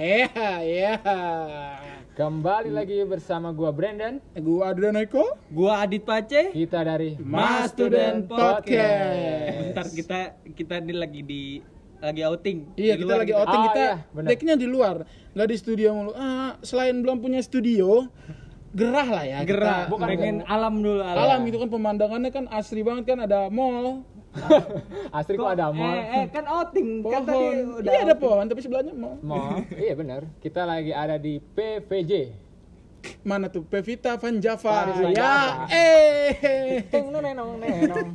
Iya, iya, iya. Kembali lagi bersama gua Brandon. Gua Adrian Eko. Gua Adit Pace. Kita dari Mas Student Podcast. Bentar kita kita ini lagi di lagi outing. Iya, Di kita luar lagi gitu. outing Oh, kita. iya. Decknya di luar, nggak di studio mulu. Ah, selain belum punya studio, gerah lah ya. Gerah, kita. Bukan, pengen alam dulu alam. Alam itu kan pemandangannya kan asri banget kan ada mall, Asli kok ada mall. Eh, eh kan outing. Kan tadi pohon. udah Iya ada outing. pohon, tapi sebelahnya mall. Mall. iya benar. Kita lagi ada di PVJ. Mana tuh? Pevita Van Java. Paris Van ya, Java. eh. Teng nenong nenong.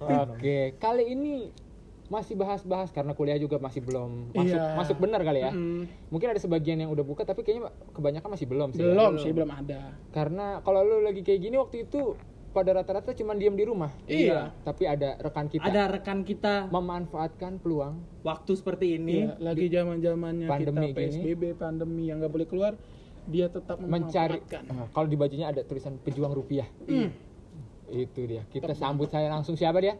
Oke, kali ini masih bahas-bahas karena kuliah juga masih belum masuk Iya. masuk benar kali ya. Mm. Mungkin ada sebagian yang udah buka tapi kayaknya kebanyakan masih belum sih. ya. Belum sih, belum ada. Karena kalau lu lagi kayak gini waktu itu pada rata-rata cuma diam di rumah. Iya. Tapi ada rekan kita Ada rekan kita memanfaatkan peluang waktu seperti ini. Iya, lagi zaman-zamannya Pandemi kita gini. PSBB, pandemi yang nggak boleh keluar, dia tetap mencari. Nah, kalau di bajunya ada tulisan pejuang rupiah. Hmm. Itu dia. Kita sambut saya langsung siapa dia?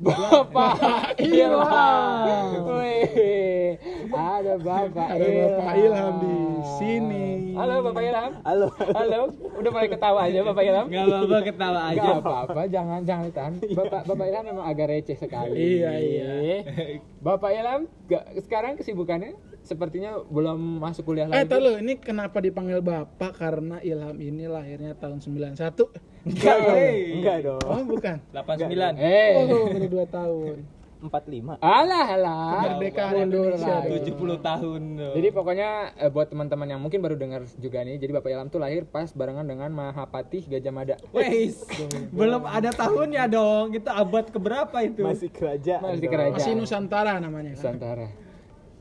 Bapak Ilham. Wih, ada Bapak Ada Ilham. Bapak Ilham di sini. Halo Bapak Ilham. Halo. Halo. Udah mulai ketawa aja Bapak Ilham. Enggak apa-apa ketawa aja. Gak apa-apa, jangan jangan ditahan. Bapak Bapak Ilham memang agak receh sekali. Iya, iya. Bapak Ilham, gak, sekarang kesibukannya sepertinya belum masuk kuliah Eh, lagi. tahu lo, ini kenapa dipanggil Bapak? Karena Ilham ini lahirnya tahun 91. Enggak, hey. Enggak dong. Oh, bukan. 89. Eh, Oh, baru 2 tahun. 45. alah alah. Kemerdekaan Mundur Indonesia. lagi. 70 tahun. Jadi pokoknya eh, buat teman-teman yang mungkin baru dengar juga nih, jadi Bapak Ilham tuh lahir pas barengan dengan Mahapatih Gajah Mada. Weis, belum ada tahunnya dong. Kita abad keberapa itu? Masih kerajaan. Masih dong. kerajaan. Masih Nusantara namanya kan.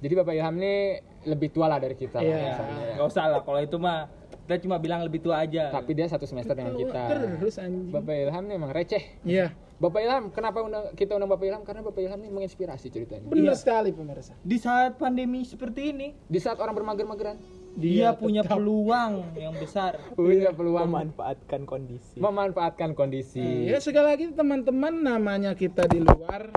Jadi Bapak Ilham ini lebih tua lah dari kita. Iya. ya. Gak usah lah kalau itu mah kita cuma bilang lebih tua aja. Tapi dia satu semester dengan kita. Terus anjing. Bapak Ilham nih emang receh. Iya, Bapak Ilham, kenapa undang, kita undang Bapak Ilham? Karena Bapak Ilham ini menginspirasi ceritanya. benar sekali pemirsa. di saat pandemi seperti ini, Di saat orang bermager-mageran, dia, punya tetap- peluang yang besar. punya peluang memanfaatkan kondisi. memanfaatkan kondisi. Ya sekali lagi teman-teman namanya kita di luar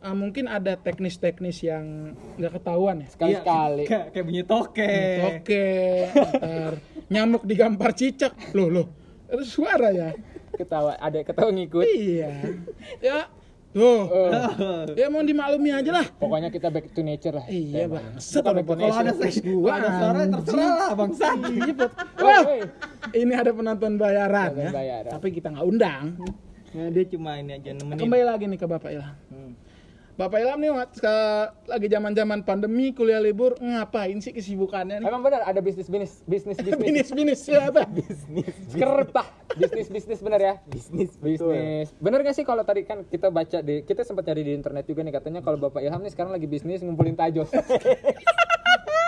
ah, mungkin ada teknis-teknis yang nggak ketahuan ya. Sekali-sekali. Kayak, kayak bunyi toke. Oke, ntar nyamuk digampar cicak. Loh, loh. Itu suara ya. Ketawa, ada ketawa ngikut. Iya. Ya. Tuh. Oh. Ya mau dimaklumi aja lah. Pokoknya kita back to nature lah. Iya, bang. Set Bukan ada back to kalau nature. ada seks gua. Ada suara terserah lah bangsa. Iya, Pot. Woi, Wah, ini ada penonton bayaran Penonton ya. bayaran. Tapi kita nggak undang. Nah, dia cuma ini aja nemenin. Kembali lagi nih ke Bapak Ilham. Bapak Ilham nih lagi zaman-zaman pandemi, kuliah libur, ngapain sih kesibukannya nih? Emang benar ada bisnis bisnis bisnis bisnis Bisnis bisnis siapa? Bisnis. kerpah bisnis bisnis benar ya Bisnis. bisnis bener gak sih kalau tadi kan kita baca di kita sempat cari di internet juga nih katanya kalau bapak Ilham nih sekarang lagi bisnis ngumpulin tajos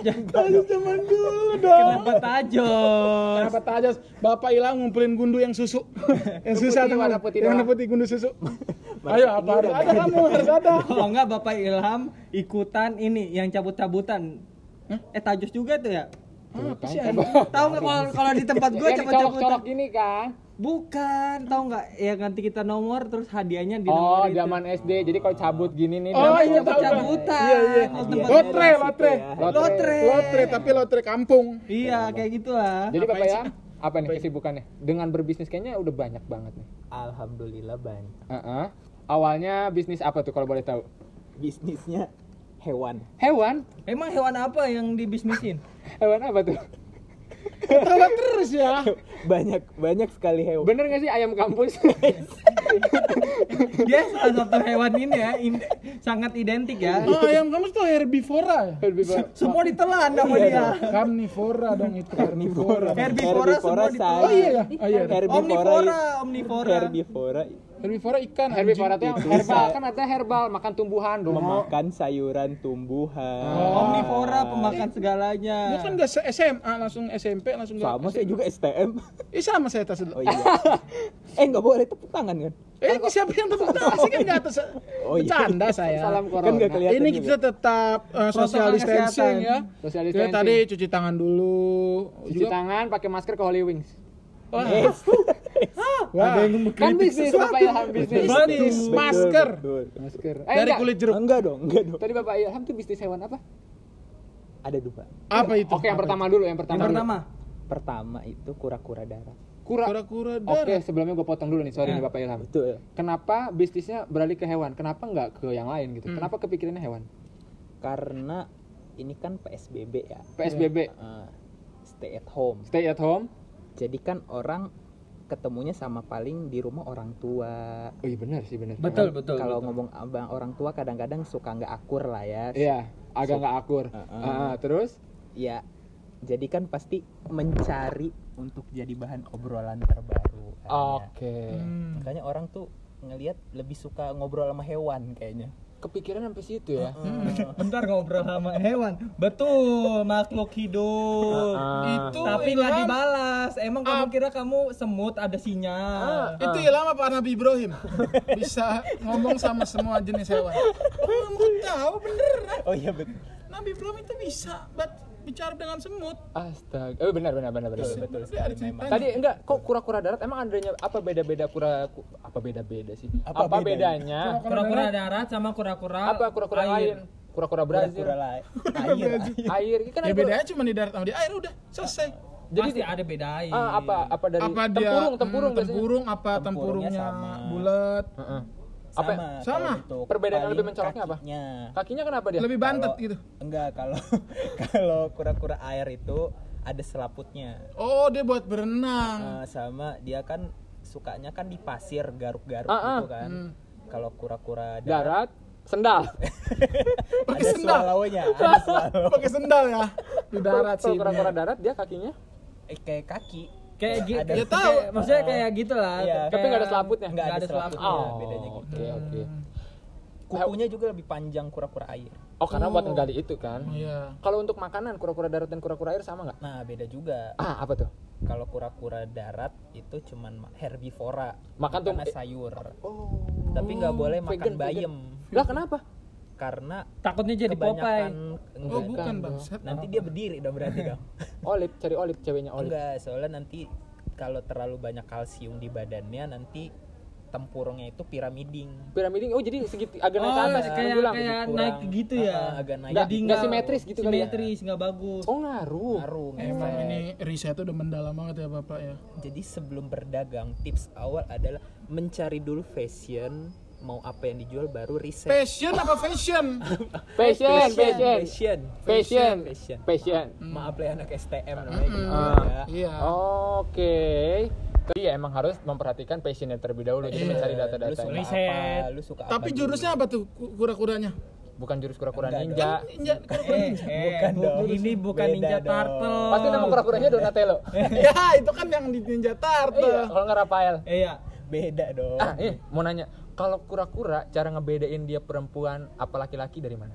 Ayo zaman dulu dong. Kenapa tajos? Kenapa tajos? Bapak Ilham ngumpulin gundu yang susu. yang susah tuh warna putih Yang doang. putih gundu susu. Ayo apa harus ada kamu harus ada. Kalau enggak Bapak Ilham ikutan ini yang cabut-cabutan. Eh tajos juga tuh ya? Apa sih? Anjing? Tahu nggak kalau kalau di tempat gue yang cabut-cabutan? colok-colok gini kan Bukan, tahu nggak? Ya nanti kita nomor terus hadiahnya di oh nomor itu. zaman SD jadi kalau cabut gini nih Oh namanya iya tahu. cabut-cabutan. Iya iya. Tempat Lotre, lotre. ya. Lotre. Lotre tapi lotre kampung. Iya, kayak gitulah. jadi bapak? Ilham apa nih kesibukannya dengan berbisnis kayaknya udah banyak banget nih Alhamdulillah banyak. Heeh. awalnya bisnis apa tuh kalau boleh tahu Bisnisnya hewan. hewan Emang hewan apa yang dibisnisin? hewan apa tuh Ketawa terus ya. Banyak banyak sekali hewan. bener gak sih ayam kampus Dia salah satu hewan ini ya, in- sangat identik ya. Oh, ayam kamu tuh herbivora ya? Herbivora. Semua ditelan sama Iya dia. Karnivora dong itu karnivora. Herbivora semua ditelan. Oh iya ya? Oh iya. Omnivora, omnivora. Herbivora Herbivora ikan. Herbivora tuh yang Itu herbal kan ada herbal makan tumbuhan dong. memakan sayuran tumbuhan. Omnivora pemakan segalanya. Dia kan gak se SMA langsung SMP langsung Sama saya juga STM. Eh sama saya tas dulu. Oh iya. eh nggak boleh tepuk tangan kan? Eh siapa yang tepuk tangan sih kan nggak atas. Oh, iya. Bercanda saya. Salam Kan corona. nggak kelihatan Ini juga. kita tetap uh, social distancing ya. Social distancing. tadi cuci tangan dulu. Cuci tangan pakai masker ke Holy Wings. Wah, Wah, Ada yang Kan bisnis sesuatu. Bapak Ilham bisnis. bisnis Betul, masker betul. Masker. Eh, dari enggak. kulit jeruk. Enggak dong, enggak dong. Tadi Bapak Ilham tuh bisnis hewan apa? Ada dua. Apa itu? Oke, yang pertama dulu, yang pertama. Yang dulu. pertama. Pertama itu kura-kura darat. Kura. Kura-kura Oke, darah. sebelumnya gue potong dulu nih, sorry Ya. nih Bapak Ilham. Betul. Kenapa bisnisnya beralih ke hewan? Kenapa nggak ke yang lain gitu? Hmm. Kenapa kepikirannya hewan? Karena ini kan PSBB ya. PSBB, Eh, stay at home. stay at home. Jadi kan orang ketemunya sama paling di rumah orang tua. Oh iya benar sih benar. Betul, betul. Kalau ngomong abang orang tua kadang-kadang suka nggak akur lah ya. Iya, agak nggak akur. Heeh. Ah, terus? Ya, jadi kan pasti mencari untuk jadi bahan obrolan terbaru. Oke. Hmm. Makanya orang tuh ngelihat lebih suka ngobrol sama hewan kayaknya. Kepikiran sampai situ ya. Bentar ngobrol sama hewan. Betul, makhluk hidup. Ah. Itu Tapi nggak dibalas. Emang kamu kira kamu semut ada sinyal? Itu ilham apa Nabi Ibrahim? Bisa ngomong sama semua jenis hewan. Oh, kamu tahu beneran. Oh iya betul. Nabi Ibrahim itu bisa bat- bicara dengan semut. Astaga. Oh benar benar benar benar. Betul, betul sekali memang. ceritanya. Tadi enggak kok kura-kura darat emang adanya apa beda-beda kura ku- apa beda-beda sih? Apa Apa, bedanya? Kura-kura darat sama kura-kura Apa kura-kura lain? Kura-kura Brazil. Kura-kura lain. Air. Air kan Ya ada bedanya cuma di darat sama di air udah selesai. Jadi Pasti ada bedain. Ah, apa apa dari apa dia tempurung tempurung hmm, tempurung apa Tempurungnya tempurungnya sama. bulat Heeh. Sama. Apa? Sama. untuk Perbedaan paling lebih mencoloknya apa? kakinya. Kakinya kenapa dia? lebih bantet Kalau- gitu. Enggak, kalau kalau kura-kura air itu ada selaputnya. Oh, dia buat berenang. Eh, sama dia kan sukanya kan di pasir garuk-garuk Ah, ah. gitu kan. Hmm. Kalau kura-kura darat Darat, sendal. Pakai sendal. swallow-nya, ada. Pakai sendal ya di darat Kalau sih. kura-kura darat dia kakinya. Eh, kayak kaki. Kayak gitu. Ya tahu. maksudnya kayak gitu lah. Iya. Tapi nggak ada selaputnya. Enggak ada ada selaputnya, Oh, bedanya gitu. Oke, oke. Kukunya juga lebih panjang kura-kura air. Oh, karena buat ngegali itu kan. Iya. Kalau untuk makanan kura-kura darat dan kura-kura air sama nggak? Nah, beda juga. Ah, apa tuh? Kalau kura-kura darat itu cuman ma- herbivora, Makan tuh- sayur. Oh. Tapi nggak boleh makan Vegan, bayam Lah kenapa? Karena Takutnya jadi Popeye. enggak, Oh, bukan, kan. bangsat. Nanti dia berdiri dong berarti dong. Olip, cari olip ceweknya olip. Enggak, soalnya nanti kalau terlalu banyak kalsium di badannya nanti tempurungnya itu piramiding. Piramiding, oh jadi segiti agak naik ke Oh, atas kayak bilang. kayak Kurang, naik gitu ya. ah, agak naik. Jadi nggak simetris gitu kali ya? Simetris, nggak bagus. Oh ngaruh. Ngaruh, Emang ini riset udah mendalam banget ya Bapak ya. Jadi sebelum berdagang, tips awal adalah mencari dulu fashion, mau apa yang dijual baru riset. Passion apa fashion? Fashion, fashion. fashion, Fashion. fashion. Fashion. Maaf lah ya, anak STM namanya ya. Iya. Oke. Jadi ya emang harus memperhatikan passionnya terlebih dahulu. Jadi mencari Lu data-data. suka Riset. apa? Lu suka Tapi apa jurusnya apa tuh ku- kura-kuranya? Bukan jurus kura-kura Enggak ninja. Ninja, kura-kura Eh, ninja. eh, Bukan bu- dong. ini bukan Beda Ninja dong. Turtle. Pasti nama kura-kuranya Donatello. ya, itu kan yang di Ninja Turtle. Iya, kalau nggak Rafael. Iya. Beda dong. Ah, eh, mau nanya, kalau kura-kura cara ngebedain dia perempuan apa laki-laki dari mana?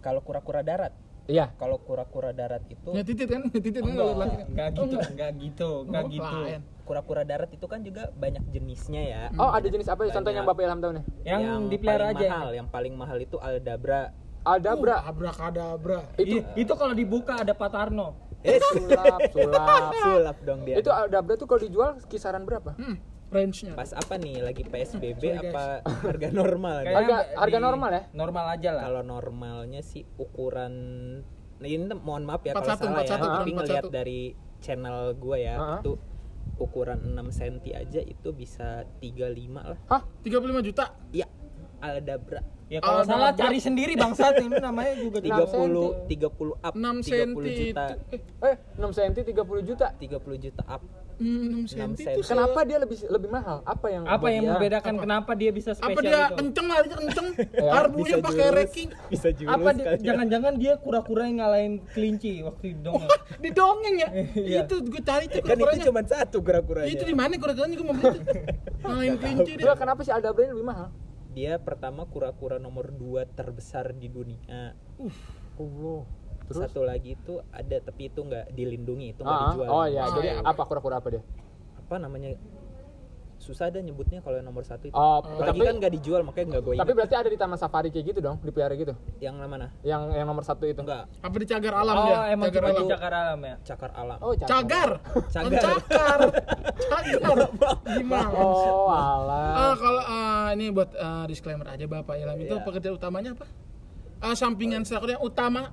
Kalau kura-kura darat, Iya. kalau kura-kura darat itu Ya titit kan, titit kan. Enggak gitu, enggak gitu, enggak Oh, gitu. lain. kura-kura darat itu kan juga banyak jenisnya ya. Oh, ada jenis apa? ya? Contohnya yang. Bapak Ilham tahu nih. Yang, dipelihara paling aja. mahal, yang paling mahal itu aldabra. Aldabra. Uh, abrakadabra. itu Itu, itu kalau dibuka ada Pak Tarno. Eh, sulap, sulap. sulap dong dia. Itu aldabra tuh kalau dijual kisaran berapa? Hmm, range-nya. pas apa nih? Lagi PSBB Sorry, guys. apa harga normal? Kayaknya Harga- di- harga normal ya? Normal aja lah. Kalau normalnya sih ukuran nah ini mohon maaf ya 41, kalau salah 41, ya, tapi 41. ngelihat dari channel gua ya Ah. itu ukuran 6 cm aja itu bisa 35 lah. Hah? 35 juta. Iya, aldabra. Ya kalau Oh, salah cari sendiri bangsat ini namanya juga 30 30 up 6 30 cm juta. itu. Eh, 6 cm 30 juta. 30 juta up. Hmm, 6 cm Enam itu senti. se- Kenapa dia lebih lebih mahal? Apa yang apa yang dia- membedakan kenapa dia bisa Apa spesial dia itu? kenceng larinya kenceng? Ya, Harbunya bisa pakai ranking. Bisa jurus Apa ya. jangan-jangan dia kura-kura yang ngalahin kelinci waktu di dongeng. Di dongeng ya. Iya. itu gue cari tuh kan itu kura-kuranya. cuma satu kura-kuranya. Itu di mana kura-kuranya gue mau beli tuh. Ngalahin kelinci dia. Kenapa sih aldabra lebih mahal? Dia pertama kura-kura nomor 2 terbesar di dunia. Oh. Terus? Satu lagi itu ada tapi itu nggak dilindungi, itu nggak Ah, dijual. oh iya, Ah, jadi iya. apa kura-kura apa dia? Apa namanya? Susah dah nyebutnya kalau yang nomor satu itu. Oh, Apalagi tapi kan nggak dijual makanya nggak gue tapi berarti ada di Taman Safari kayak gitu dong, dipelihara gitu. Yang mana? Yang yang nomor satu itu. Enggak, Apa di cagar alam Oh, dia? emang cagar cuma alam. di cakar alam ya. cakar alam. Oh, cagar. Cagar. Cagar. Cakar. Cagar. Gimana? Oh, Ah, alah. kalau ah, ini buat ah, disclaimer aja Bapak Ilham itu Iya. pekerjaan utamanya apa? Ah, sampingan sekolahnya utama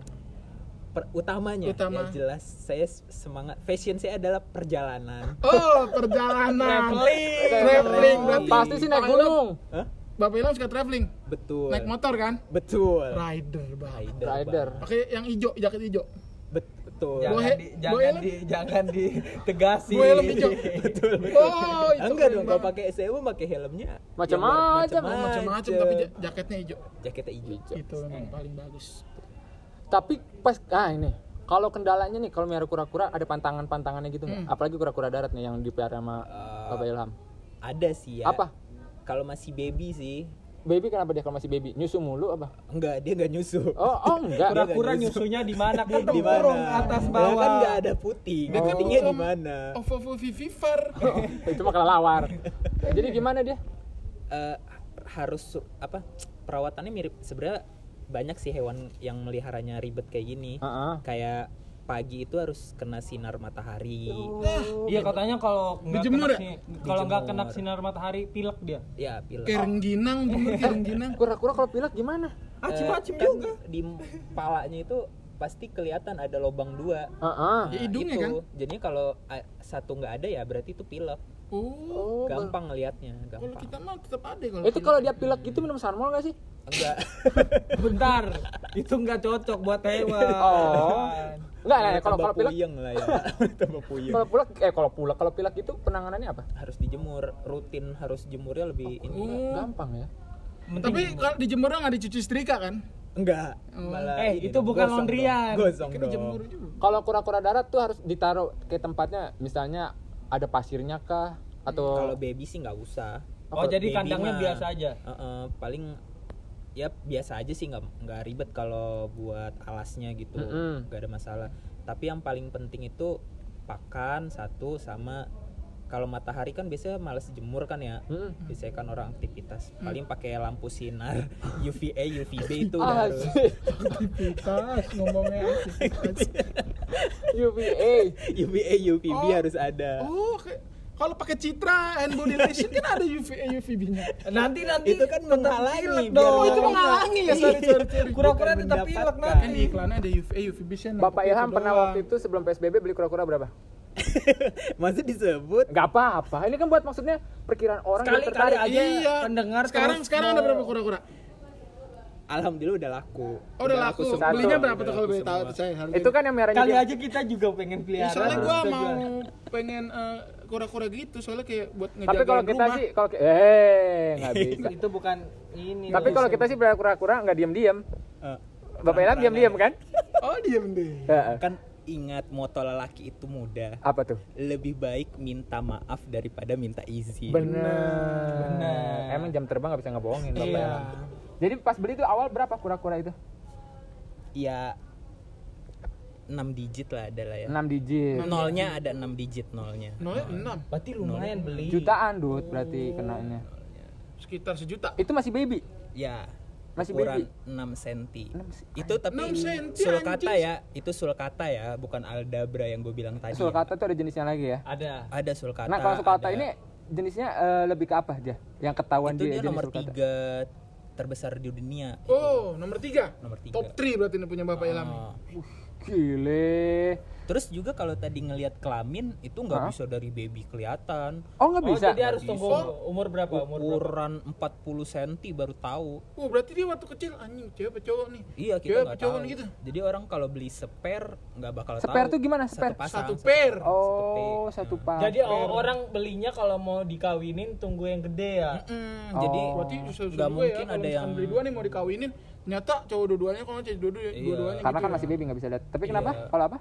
Per- utamanya Utama. ya jelas saya semangat fashion saya adalah perjalanan. Oh, perjalanan. Traveling. Traveling berarti. Pasti sih naik gunung. Hah? Bapak Ilham suka traveling. Betul. Naik motor kan? Betul. Rider, Bang. Rider. Rider. Pakai yang hijau, jaket hijau. Bet- betul. Bohe- Jangan di, Bohe jangan lah. di, jangan ditegasin. Gue helm hijau. betul, betul. Oh, itu Enggak dong, kalau pakai SEU pakai helmnya Macam-macam. yang Oh, macam-macam tapi ja- jaketnya hijau. jaketnya hijau. Itu memang paling bagus. Tapi pas ah ini kalau kendalanya nih kalau miara kura-kura ada pantangan-pantangannya gitu Hmm. nggak? Apalagi kura-kura darat nih yang dipelihara sama Eh, Bapak Ilham. Ada sih ya. Apa? Kalau masih baby sih, Baby kenapa dia kalau masih baby? Nyusu mulu apa? enggak dia enggak nyusu. Oh, oh enggak. Kura-kura Dia nyusunya di mana? Kan di mana? atas Ya bawah. kan enggak ada putih. Dia kan Putingnya di mana? Ovo ovo vivifar. Itu mah kelelawar. Jadi gimana dia? Eh, harus apa? Perawatannya mirip sebenarnya banyak sih hewan yang meliharanya ribet kayak gini. Heeh. Kayak pagi itu harus kena sinar matahari. Iya katanya kalau nggak kena ya? kalau nggak kena sinar matahari pilek dia. Ya, pilek. Kayak rengginang, bener kayak rengginang. Kura-kura kalau pilek gimana? Eh, Acim-acim kan juga. Di palanya itu pasti kelihatan ada lubang dua. Heeh. Ya, hidungnya itu. kan? Jadinya kalau satu nggak ada ya berarti itu pilek. Oh, Oh, Gampang ngelihatnya, kalau gampang. kita mah tetap ada kalau. Itu kalau dia pilek gitu minum sanmol gak sih? Enggak. Bentar, itu nggak cocok buat hewan. Oh. Enggak, nah, kalau kalau pilek puyeng lah ya. Tambah puyeng. kalau pilek eh kalau pilek kalau pilek itu penanganannya apa? Harus dijemur, rutin harus jemurnya lebih ini. Oh. Gampang ya. Tapi kalau dijemur nggak dicuci setrika kan? Enggak. Oh. Malah Eh, itu dong, bukan laundryan. Gosong dong. juga. Kalau kura-kura darat tuh harus ditaruh ke tempatnya, misalnya ada pasirnya kah atau Kalau baby sih nggak usah. Oh, jadi Baby kandangnya mah, biasa aja. eh-eh, paling ya biasa aja sih nggak nggak ribet kalau buat alasnya gitu nggak ada masalah tapi yang paling penting itu pakan satu sama kalau matahari kan biasanya males jemur kan ya Mm. biasanya kan orang aktivitas Hmm. paling pakai lampu sinar UVA UVB itu udah Ah, harus sih. Aktivitas ngomongnya aktivitas. UVA. UVA UVB Oh. harus ada Oh, kayak- kalau pakai Citra and Body Lotion kan ada UVA UVB-nya. Nanti nanti itu kan menghalangi dong. Oh, itu menghalangi ya, sorry, sorry, sorry. Kura-kura tetap pilek nanti. Kan di iklannya ada UVA UVB sih. Bapak Ilham pernah waktu itu sebelum PSBB beli kura-kura berapa? masih disebut Enggak apa-apa. Ini kan buat maksudnya perkiraan orang yang Sekali-kali tertarik. aja Iya. pendengar sekarang terus sekarang ada berapa kura-kura? alhamdulillah udah laku Oh, udah laku. Satu. Belinya berapa tuh kalau laku boleh tahu saya harga. Itu kan yang merahnya Kali dia. aja kita juga pengen Ya, pelihara. soalnya gua mau pengen eh, kura-kura gitu soalnya kayak buat ngejagain Tapi kalau kita rumah. sih kalau eh nggak bisa. itu bukan ini. Tapi kalau kita sih beli kura-kura nggak diam-diam. Eh, Bapak Ilham diam-diam kan? Oh, diem deh. Kan ingat moto lelaki itu mudah Apa tuh? lebih baik minta maaf daripada minta izin Bener. Bener. Emang jam terbang nggak bisa ngebohongin Bapak Iya. Jadi pas beli itu awal berapa kura-kura itu? ya 6 digit lah adalah ya 6 digit. nolnya ada 6 digit nolnya Nolnya enam, Berarti lumayan beli. Jutaan dud berarti kenanya. sekitar sejuta. Itu masih baby. ya Masih ukuran baby. 6 senti Enam se- itu tapi 6 senti, sulcata anjing. ya itu sulcata ya bukan aldabra yang gue bilang tadi ya. Sulcata tuh ada jenisnya lagi ya. Ada. ada sulcata Nah kalau sulcata ada- ini jenisnya eh, lebih ke apa aja? Yang ketahuan itu dia, dia nomor sulcata. tiga terbesar di dunia Oh, nomor tiga. nomor tiga Top 3 berarti ini punya Bapak Ilham. Oh. Gile. Terus juga kalau tadi ngelihat kelamin itu nggak bisa dari baby kelihatan. Oh nggak Oh, bisa? jadi harus tunggu umur berapa? Umur berapa? Ukuran 40 cm baru tahu. Oh, berarti dia waktu kecil anjing cewek apa cowok nih? Iya kita Cewek nggak tahu. gitu? Jadi orang kalau beli spare nggak bakal Spare tahu. tuh gimana, spare? Satu pasang. Satu pair. Oh satu pak. Jadi o- orang belinya kalau mau dikawinin tunggu yang gede ya. Hmm, Oh. jadi berarti susah nggak mungkin ya, ada yang beli dua nih mau dikawinin, ternyata cowok dua-duanya kalau cewek dua-duanya Iya. dua-duanya Karena gitu kan ya. masih baby nggak bisa lihat. Tapi kenapa? Iya. Kalau apa?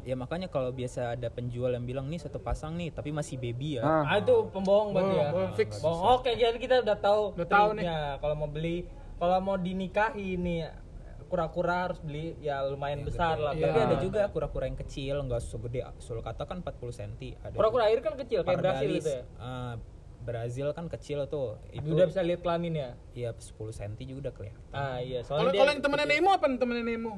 Ya makanya kalau biasa ada penjual yang bilang nih satu pasang nih tapi masih baby ya. Ah. Ah itu pembohong berarti Bohong, ya. bohong, fix. Bohong. Oke, jadi kita udah tahu Udah tahu nih. Kalau mau beli, kalau mau dinikahi nih kura-kura harus beli ya lumayan besar lah. Iya. Tapi ada juga kura-kura yang kecil nggak segede sulcata kan 40 cm. Ada Kura-kura air kan kecil kayak Brasil gitu ya. ah, Brazil kan kecil tuh. Itu Udah bisa lihat kelamin ya? Iya 10 cm juga udah kelihatan. Ah iya, Kalau soalnya dia kalau yang temennya Nemo apa nih temennya Nemo?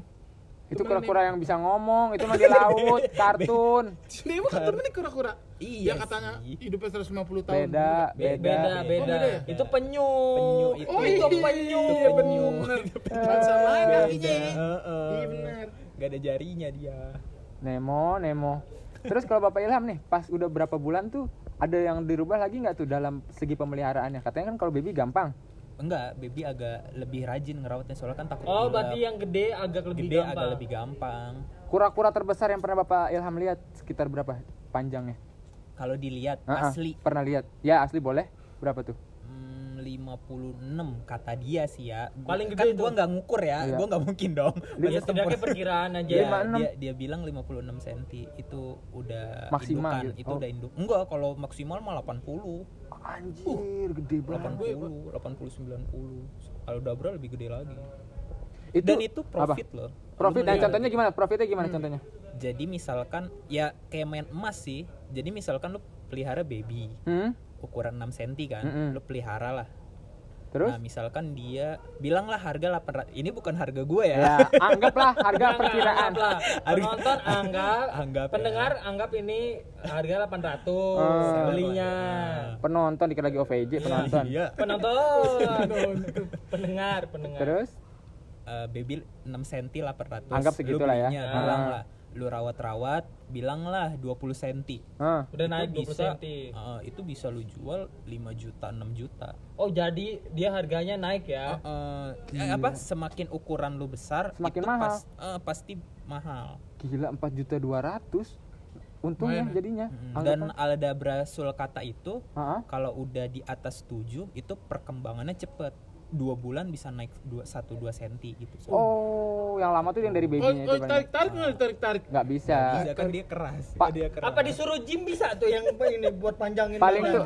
Itu kura-kura yang bisa ngomong, itu mah di laut, kartun. Nemo kan temennya kura-kura. Iya Yang katanya hidupnya 150 tahun. Beda, beda, beda. beda. Oh, beda ya? Itu penyu. Penyu itu. Oh itu iya, penyu. Iya penyu. Sama Beda. kakinya ya. Heeh. Iya benar. Gak ada jarinya dia. Nemo, Nemo. Terus kalau Bapak Ilham nih, pas udah berapa bulan tuh ada yang dirubah lagi nggak tuh dalam segi pemeliharaannya? Katanya kan kalau baby gampang. Enggak, baby agak lebih rajin ngerawatnya soalnya kan takut Oh, berarti yang gede agak lebih gede gampang. agak lebih gampang. Kura-kura terbesar yang pernah Bapak Ilham lihat sekitar berapa panjangnya? Kalau dilihat Ah, ah, asli Pernah lihat? Ya asli boleh. Berapa tuh? Hmm, 56 kata dia sih ya. Paling gede kan itu. gua nggak ngukur ya, Iya. gua nggak mungkin dong. Ya Masa setidaknya tempur- perkiraan aja. Dia, Lima enam. dia, dia bilang 56 cm itu udah Maksimal indukan, gitu. itu Oh. udah induk. Enggak, kalau maksimal mah 80. Anjir, gede banget. 80, 80 90. Kalau Dabra lebih gede lagi. Itu, Dan itu profit apa? loh. Profit. Dan Iya. contohnya gimana? Profitnya gimana contohnya? Jadi misalkan ya kayak main emas sih. Jadi misalkan lu pelihara baby Hmm? Ukuran 6 cm kan, Mm-mm. lu pelihara lah. Terus? Nah, misalkan dia bilanglah harga 800. Ini bukan harga gue ya. ya, anggaplah harga perkiraan. anggap lah. Penonton anggap, Anggap ya. pendengar anggap ini harga 800 Oh. belinya. Penonton dikira lagi OVJ penonton. Iya. Penonton, pendengar, pendengar. Terus? Eh, baby 6 cm 800. Anggap segitulah ya. Ah. Bilang lah. Lu rawat-rawat, bilanglah 20 cm. Hah. Udah naik itu 20 bisa cm. eh, itu bisa lu jual 5 juta 6 juta Oh, jadi dia harganya naik ya. Eh, eh, apa semakin ukuran lu besar Semakin itu mahal. pas- eh, pasti mahal Gila 4 juta 200. Untungnya Lumayan ya? jadinya. Mm, Anggap dan lah. aldabra sulcata itu Ah, ah. kalau udah di atas 7 itu perkembangannya cepet dua bulan bisa naik dua satu dua senti gitu so, Oh, yang lama tuh yang dari Oh, babynya oh itu tarik tarik nggak tarik tarik. Nggak bisa. bisa kan dia keras Pak, dia keras Apa disuruh gym bisa tuh yang apa ini buat panjangin Paling tuh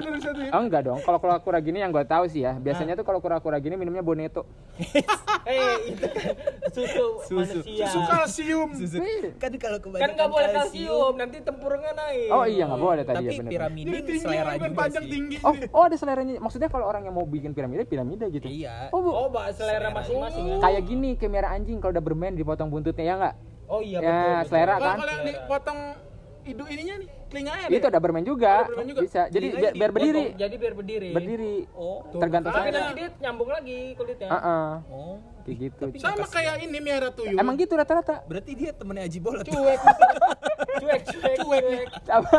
Oh, enggak dong. Kalau kura-kura gini yang gue tahu sih ya, biasanya tuh kalau kura-kura gini minumnya boneto. Eh, itu kan susu, Susu. manusia. Susu kalsium. Susu. kan kalau kebanyakan Kan nggak boleh kalsium, nanti tempurungnya naik. Oh iya nggak boleh tadi tapi ya bener. piramidin Ini tinggi selera juga panjang sih tinggi. Oh, oh ada seleranya. Maksudnya kalau orang yang mau bikin piramida, piramida gitu. iya Oh, bu. Oh, selera masing-masing ya. Kayak gini, kayak merah anjing kalau udah bermain dipotong buntutnya ya nggak? Oh iya Ya, betul. betul. selera kan? kalau yang dipotong hidu ininya nih, telinganya Itu ada bermain juga. Ada bermain juga. Bisa. Jadi biar, biar berdiri. Jadi biar berdiri. Berdiri. oh Tergantung Tapi saya. nanti dia nyambung lagi kulitnya. Heeh. oh Kayak gitu. Sama kayak ini miara tuyul. Emang gitu rata-rata. berarti dia temennya Aji Bolot cuek. Cuek, cuek, Cuek. cuek. Apa?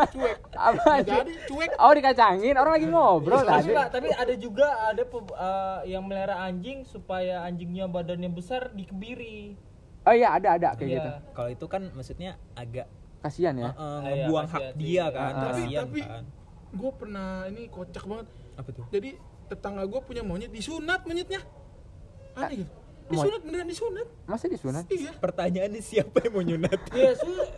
Apa? Jadi cuek. Oh dikacangin, orang lagi ngobrol Tapi tadi. Tapi ada juga ada eh, yang melihara anjing supaya anjingnya badannya besar dikebiri. Oh iya ada ada kayak Iya. gitu. kalau itu kan maksudnya agak Kasihan ya. eh, iya, ngebuang hak dia kan ah. Tapi kasihan tapi kan gue pernah ini kocak banget. apa tuh Jadi tetangga gue punya monyet disunat monyetnya. Aneh gitu. Disunat beneran disunat. Masa disunat? Iya. pertanyaannya siapa yang mau nyunat Iya, su-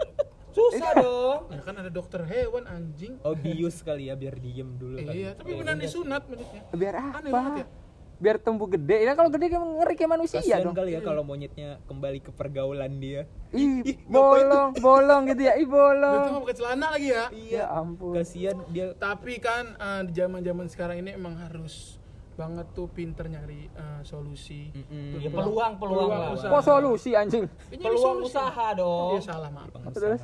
susah dong. Ya kan ada dokter hewan anjing. oh bius kali ya biar diem dulu kali. Iya, tapi beneran disunat monyetnya. Biar Aneh banget apa? ya. Biar tumbuh gede. Ya kalau gede kan ngeri kayak manusia Kasian dong. kali ya kalau monyetnya kembali ke pergaulan dia. Ih, Ih, bolong, bolong gitu ya. Ih, Itu bolong. mah pakai celana lagi ya. Ya ampun. Kasian dia Tapi kan eh, di zaman-zaman sekarang ini emang harus banget tuh pinter nyari eh, solusi. Mm-mm. Ya, peluang, peluang lah. usaha. Kok solusi anjing? Ini Peluang solusi. usaha Oh, dong. iya salah maaf. Terus?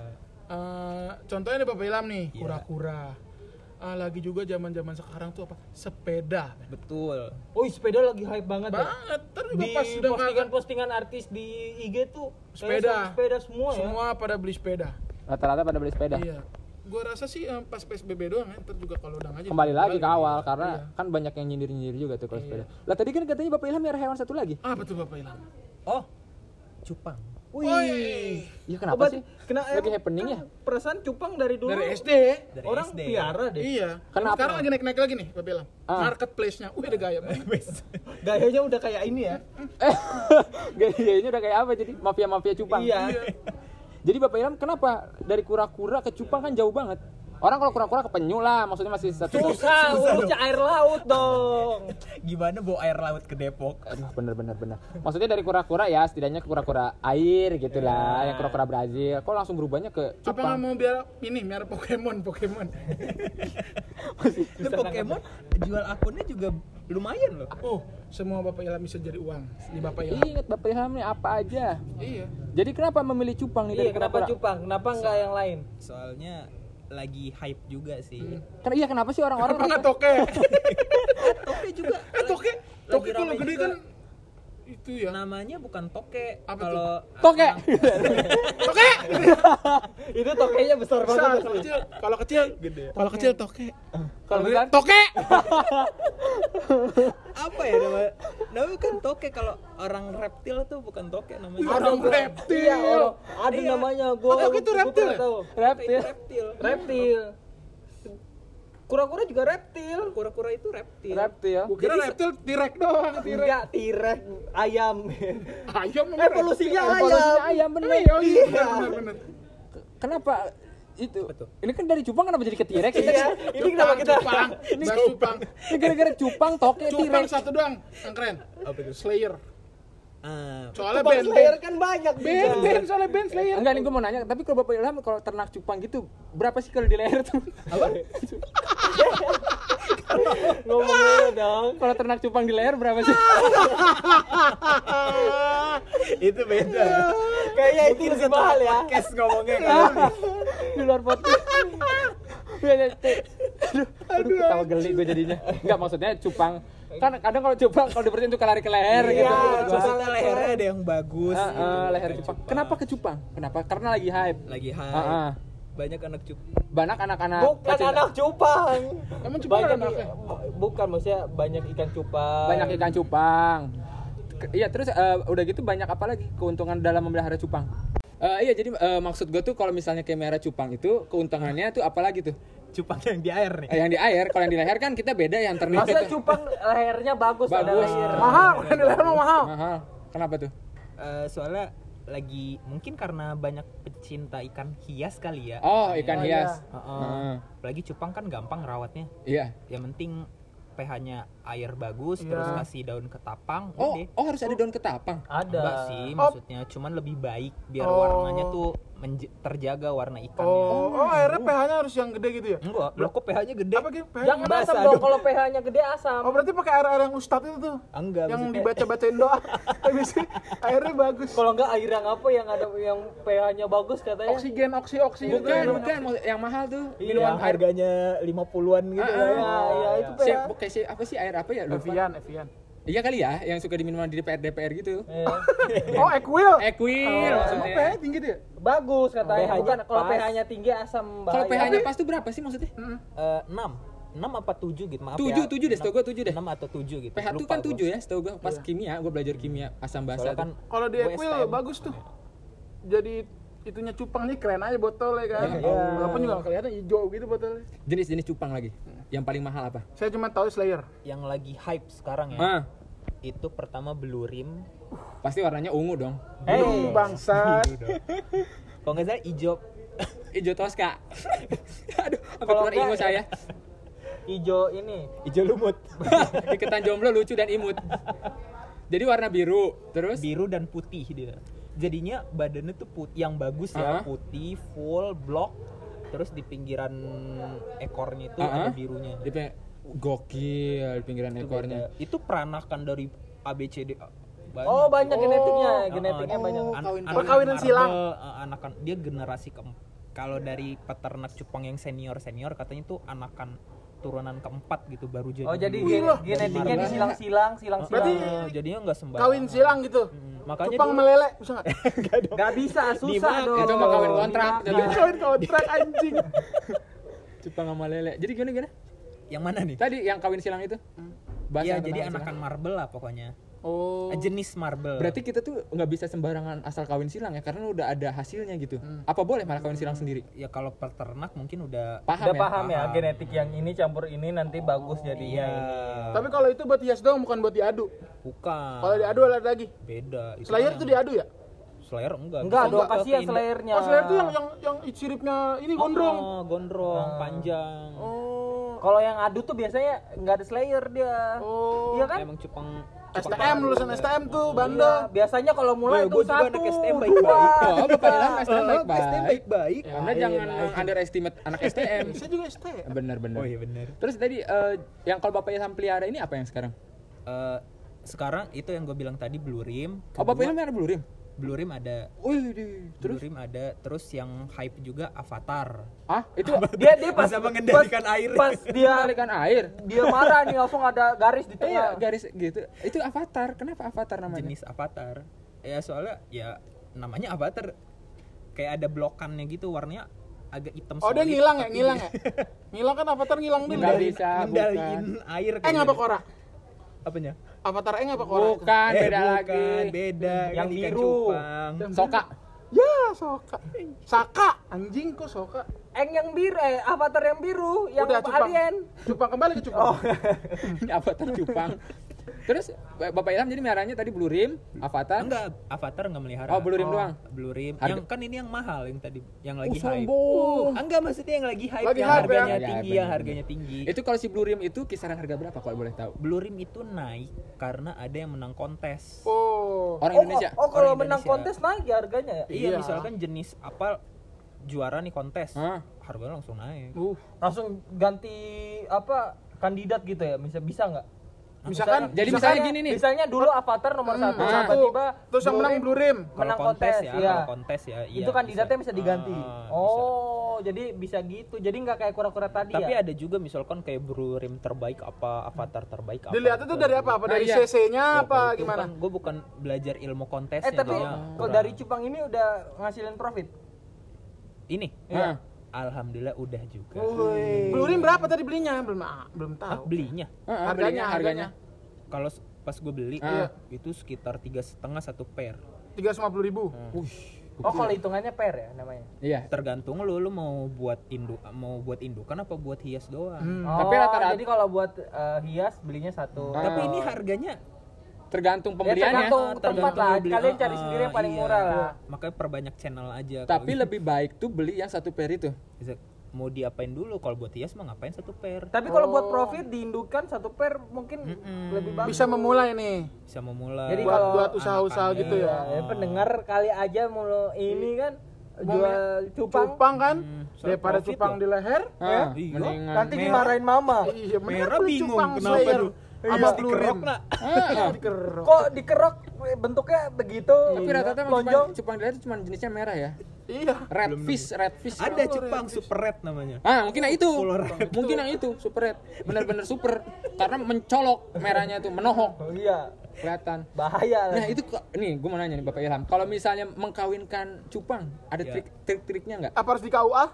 Eh, contohnya nih Bapak Ilham nih, Iya. kura-kura. Ah, lagi juga zaman-zaman sekarang tuh apa? Sepeda. betul. Oh, sepeda lagi hype banget ya. Banget. Terus juga Di pas postingan-postingan artis di IG tuh Sepeda. sepeda semua, ya. semua pada beli sepeda. Rata-rata pada beli sepeda. Iya. Gua rasa sih eh, pas PSBB doang ya, ntar juga kalau udah ngaji. Kembali lagi ke awal karena Iya. kan banyak yang nyindir-nyindir juga tuh kalau sepeda. Lah tadi kan katanya Bapak Ilham miara hewan satu lagi. Ah, betul Bapak Ilham. Oh, cupang. Wih. Iya Oh, kenapa berarti sih? Kena, Lagi happening ya? Perasaan cupang dari dulu. Dari SD. Dari Orang SD. piara deh. Iya. Kenapa? Sekarang lagi naik-naik lagi nih, Bapak Ilham. Ah. Marketplace-nya. Wih, ada gaya. Gayanya udah kayak ini ya. Eh, gayanya udah kayak apa jadi mafia-mafia cupang. Iya. Jadi Bapak Ilham kenapa dari kura-kura ke cupang kan jauh banget? Orang kalau kura-kura kepenyu lah, maksudnya masih satu. Susah, urusnya air laut dong. Gimana bawa air laut ke Depok? Aduh, bener bener bener. Maksudnya dari kura-kura ya, setidaknya ke kura-kura air gitu lah, yang kura-kura Brazil. Kok langsung berubahnya ke Apa nggak mau biar ini biar Pokemon Pokemon. Itu Pokemon jual akunnya juga lumayan loh. Oh, semua Bapak Ilham bisa jadi uang di Bapak Ilham. Ingat Bapak Ilham nih apa aja. Iya. Jadi kenapa memilih cupang nih dari Iya, kenapa kura-kura? cupang? Kenapa enggak yang lain? Soalnya lagi hype juga sih. Kan iya kenapa sih orang-orang Apa nggak toke? Toke juga. Eh toke, toke kalau gede juga. kan itu ya. namanya bukan toke. Apa Kalau Toke. Toke. Itu tokenya besar Besar, banget. kalau kecil, kalau kecil Gede. Kalau kecil toke. Kalau gede, besar? toke. apa ya nama? Namanya kan toke kalau orang reptil tuh bukan toke namanya. Orang reptil. Iya, orang ada namanya gua. Toke itu reptil. Reptil. reptil. Reptil. Kura-kura juga reptil. Kura-kura itu reptil. Reptil. Gua kira reptil tirek doang, tirek. Enggak, tirek ayam. Ayam Evolusinya reptil. Evolusinya ayam. ayam bener. Iya, oh iya, Iya. benar benar. Kenapa itu? Betul. Ini kan dari cupang kenapa jadi ke T-Rex? Iya, ini kenapa kita Cupang, bahas cupang. Ini gara-gara cupang toke Cupang T-Rex. satu doang yang keren. Apa itu? Slayer. Ah, Soalnya Cupang band Slayer kan banyak Band juga. band soalnya band Slayer. Enggak nih gue mau nanya, tapi kalau Bapak Ilham kalau ternak cupang gitu berapa sih kalau di leher tuh? apa? Ngomongnya dong. kalau ternak cupang di leher berapa sih? itu beda. Kayaknya itu lebih mahal ya. Podcast ngomongnya kan. di luar podcast. Ya, ya, ya. Aduh, aduh, ketawa geli gue jadinya. Enggak maksudnya cupang. Kan kadang kalau cupang kalau tuh lari ke leher gitu. Iya, Gua- Maksudnya lehernya ada yang bagus. Ah, gitu, ah, leher bukan cupang. Kenapa ke cupang? Kenapa? Karena lagi hype. Lagi hype. Ah, ah. Banyak anak cup. Banyak anak-anak Bukan pecinta- anak cupang. Emang cupang banyak ada anaknya? bukan maksudnya banyak ikan cupang. banyak ikan cupang. Ke- Iya terus eh, udah gitu banyak apa lagi keuntungan dalam memelihara cupang? Eh, iya jadi eh, maksud gue tuh kalau misalnya kayak merah cupang itu keuntungannya tuh apa lagi tuh? Cupang yang di air nih. Eh, yang di air, kalau yang di leher kan kita beda yang Maksudnya itu. cupang lehernya bagus, ada Bagus. leher. Mahal, kan di leher mah mahal. Mahal. Kenapa tuh? Eh, soalnya lagi mungkin karena banyak pecinta ikan hias kali ya. Oh, ikan Oh, hias. iya. Heeh. Heeh. Apalagi cupang kan gampang rawatnya. Iya. Yang penting pH-nya air bagus, Iya. terus kasih daun ketapang, Oh, oh harus ada daun ketapang. Ada. Enggak sih, Oh. maksudnya cuman lebih baik biar Oh. warnanya tuh terjaga warna ikannya. Oh, oh akhirnya pH-nya harus yang gede gitu ya? Enggak, loh kok pH-nya gede? Apa gitu? pH? Jangan Basah asam dong kalau pH-nya gede asam. Oh berarti pakai air-air yang ustad itu tuh? Enggak, yang dibaca-bacain doa. Habis itu airnya bagus. Kalau enggak air yang apa yang ada yang pH-nya bagus katanya. Oksigen, oksi, oksi. Bukan, bukan, maksud- yang mahal tuh. Iya. Minuman harganya 50-an gitu Ah, ya. Iya, iya itu Si, pH. si, apa sih air apa ya? Evian, Evian. Iya kali ya, yang suka diminum di DPR DPR gitu. Iya. Oh, Equil. Equil Emang maksudnya. pH tinggi dia? Bagus katanya. pH-nya Bukan kalau pH-nya tinggi asam bahaya. Kalau pH-nya pas tuh berapa sih maksudnya? Eh, 6. 6 apa 7 gitu, maaf Tujuh, ya. tujuh deh, setahu gua tujuh deh. 6 atau 7 gitu. pH tuh lupa kan gua. 7 ya, setahu gue pas kimia, gue belajar kimia asam basa. Soalnya kan tuh. Kalau di gua Equil bagus tuh. Jadi itunya cupang nih keren aja botolnya kan. Iya. Walaupun juga kelihatan hijau gitu botolnya. Jenis-jenis cupang lagi. Yang paling mahal apa? Saya cuma tahu Slayer. yang lagi hype sekarang ya. Ah, Itu pertama blue rim. pasti warnanya ungu dong. Belum bangsat. Kalau nggak salah hijau Ijo Tosca. Aduh, Kalau keluar ingu ya- saya. hijau ini. hijau lumut. Iketan jomblo lucu dan imut. Jadi warna biru, terus biru dan putih dia. Jadinya badannya tuh putih yang bagus ya, Ah. putih, full, block. Terus di pinggiran ekornya itu Ah, ada ah. birunya. di pe- gokil di pinggiran Itu ekornya. beda. Itu peranakan dari ABCD. Banyak. Oh, banyak genetiknya, Ah, genetiknya banyak. Oh, an- kawin- anak perkawinan marble, silang. ah, anakan dia generasi ke kalau dari peternak cupang yang senior senior katanya tuh anakan turunan keempat gitu baru jadi. Oh, jadi gen- Wih, genetiknya marble. disilang-silang, silang-silang. Berarti jadinya nggak sembarangan. Kawin silang gitu. Hmm, makanya Cupang dulu- meleleh bisa nggak? Gak bisa, susah dong. Itu mah kawin kontrak. Kawin kontrak anjing. Cupang sama lele. Jadi gimana gimana? Yang mana nih? Tadi yang kawin silang itu? Bahasa Iya, jadi anakan marble lah pokoknya. Oh. Eh, Jenis marble. Berarti kita tuh nggak bisa sembarangan asal kawin silang ya, karena udah ada hasilnya gitu. Apa boleh malah kawin silang sendiri? ya kalau peternak mungkin udah Paham Udah ya? paham ya, Paham. genetik yang ini campur ini nanti bagus jadinya Iya. ini. Tapi kalau itu buat hias doang bukan buat diadu. bukan. Kalau diadu ada lagi. beda. Itu Slayer kan itu diadu ya? Slayer enggak. Enggak dong, ke Indo- Slayernya. Oh, Slayer itu yang yang yang siripnya ini gondrong. Oh, gondrong, panjang. Oh. Kalau yang adu tuh biasanya nggak ada Slayer dia. Oh. Iya kan? Emang cupang STM lulusan STM tuh Iya, Banda. biasanya kalau mulai gua juga satu, STM dua, baik-baik. Oh, Bapak Ilham STM baik-baik. STM baik-baik. Ya, Anda jangan underestimate anak STM. Saya juga STM. Bener-bener. Oh iya benar. Terus tadi eh, yang kalau Bapak Ilham pelihara ini apa yang sekarang? Eh, sekarang itu yang gue bilang tadi Blue Rim. Oh, Bapak Kedua, Ilham ada Blue Rim? Blue Rim ada. Wih, di- Blue terus? Rim ada. Terus yang hype juga Avatar. Ah, itu Dia dia pas mengendalikan pas, air. Pas dia mengalirkan air. dia marah nih langsung ada garis di Iya, tengah. garis gitu. Itu Avatar. Kenapa Avatar namanya? Jenis Avatar. Ya soalnya ya namanya Avatar. Kayak ada blokannya gitu warnanya agak hitam Oh, dia ngilang ya, ngilang ya. Ngilang kan avatar ngilang dulu. Nggak bisa, ngendaliin air Eh ngapa kora? Apanya? Avatar eh ngapa kora? Bukan, Eh, beda bukan, lagi. Beda. Yang kan biru. cupang. Soka. Ya, Soka. Saka, anjing kok Soka. Eng yang biru, eh avatar yang biru, yang Udah cupang. alien. Cupang kembali ke cupang. Ini Avatar cupang. Terus Bapak Ilham jadi meliharanya tadi Blue Rim, Avatar. Enggak, Avatar enggak melihara. Oh, Blue Rim doang. Blue Rim. Harga- Yang kan ini yang mahal yang tadi yang Oh, lagi hype. sombong. Ah, Enggak maksudnya yang lagi hype Lagi yang hype, harganya ya? Ya, tinggi bener, yang harganya tinggi. Itu kalau si Blue Rim itu kisaran harga berapa kalau boleh tahu? Blue Rim itu naik karena ada yang menang kontes. Oh. Orang Oh, Indonesia. Oh, kalau Orang menang Indonesia. kontes naik ya harganya ya? Iya, Iya. misalkan jenis apa juara nih kontes. Hah? Harganya langsung naik. Uh. Langsung ganti apa kandidat gitu ya? Bisa bisa nggak? Misalkan Jadi misalkan misalnya gini nih. Misalnya dulu avatar nomor satu, Hmm, satu. tiba-tiba Terus yang menang Blue Rim. Kalau menang kontes kontes, ya, iya. kalau kontes ya. iya, itu kandidatnya bisa, diganti. Ah, bisa. oh, jadi bisa gitu. Jadi nggak kayak kura-kura tadi Tapi ya? ada juga misalkan kayak Blue Rim terbaik apa, Avatar terbaik apa. Dilihat itu dari apa? Apa Nah, dari iya. CC-nya apa gimana? Gue bukan belajar ilmu kontesnya. eh tapi jadinya kalau dari cupang ini udah ngasilin profit. ini, Hah. Alhamdulillah udah juga. Blue Rim berapa tadi belinya? Belum ah, belum Ah, tahu. belinya Heeh, Harganya, belinya, harganya. kalau pas gue beli Ah. itu sekitar tiga setengah satu pair. Tiga ratus lima puluh ribu. Oh, kalau hitungannya pair ya namanya. Iya. Tergantung lu, lu mau buat induk, mau buat indukan apa buat hias doang. Hmm. Oh, Tapi rata-rata- jadi kalau buat eh, hias belinya satu. Ah. Tapi ini harganya Tergantung Ya, pembeliannya. tergantung tempat tergantung lah. lu beli. Kalian Ah, cari sendiri yang paling iya. murah lah. Makanya perbanyak channel aja. Tapi Kalau lebih baik tuh beli yang satu pair itu. bisa- mau diapain dulu? Kalau buat hias mah ngapain satu pair? Tapi kalau buat profit diindukan satu pair mungkin Mm-mm. lebih bagus. Bisa memulai nih. Bisa memulai. Jadi Buat kalau buat usaha-usaha gitu ya. Ya, pendengar kali aja mulu ini kan jual cupang. Cupang kan Hmm, daripada cupang loh. di leher. Ah, Iya. mendingan. Nanti dimarahin mama. Iya, Merah bingung cupang kenapa tuh. Sama Blue dikerok nak. Kok dikerok bentuknya begitu? Tapi rata-rata lonjong. cupang, cupang di leher itu cuma jenisnya merah ya. Iya. Red fish, red fish. Ada cupang super red namanya. Ah, mungkin yang itu. Mungkin yang itu, super red. Bener-bener super. Karena mencolok merahnya tuh, menohok. Oh, iya, Kelihatan. bahaya. Nah itu kok, nih gue mau nanya nih Bapak Ilham, kalau misalnya mengkawinkan cupang, ada Ya. trik trik-triknya nggak? Apa harus di KUA?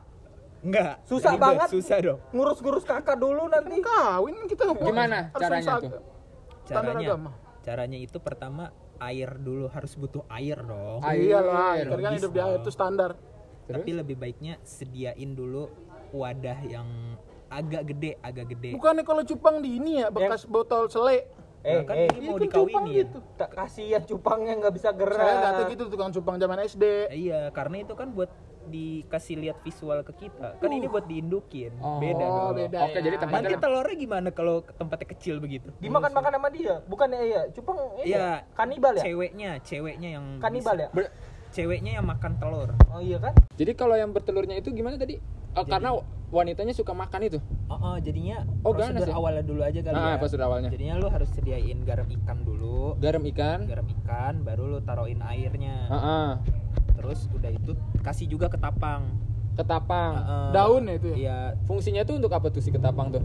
Enggak. Susah ribet, banget. Susah dong. Ngurus-ngurus kakak dulu nanti. Kawin kan kita Gimana harus caranya tuh? Caranya. agama. Caranya itu pertama air dulu harus butuh air dong. Air. Iyalah, ikan kan logis hidup di air itu standar. Tapi lebih baiknya sediain dulu wadah yang agak gede, agak gede. Bukannya kalau cupang di ini ya bekas botol selek. Eh, Nah, kan eh, ini mau Itu cupang dikawinin. gitu. tak kasihan cupangnya nggak bisa gerak. Saya kata gitu tukang cupang zaman SD. Eh, iya, karena itu kan buat dikasih lihat visual ke kita. Kan ini buat diindukin. Oh, Beda dong. beda Oke, ya. jadi tempatnya Nanti telurnya gimana kalau tempatnya kecil begitu? Dimakan-makan sama dia. Bukan ya, iya. Cupang ini Iya. kanibal ya? Ceweknya, ceweknya yang Kanibal bisa- ya? Ber- Ceweknya yang makan telur. Oh iya kan? jadi kalau yang bertelurnya itu gimana tadi? Oh, karena wanitanya suka makan itu. Oh, oh, jadinya Oh, ganas ya? awalnya dulu aja kali Ah, ya. prosedur awalnya. Jadinya lu harus sediain garam ikan dulu. Garam ikan. Garam ikan baru lu taruhin airnya. Ah, ah. Terus udah itu kasih juga ketapang. Ketapang. Heeh. Daun ya itu ya? Iya, Fungsinya tuh untuk apa tuh si ketapang tuh?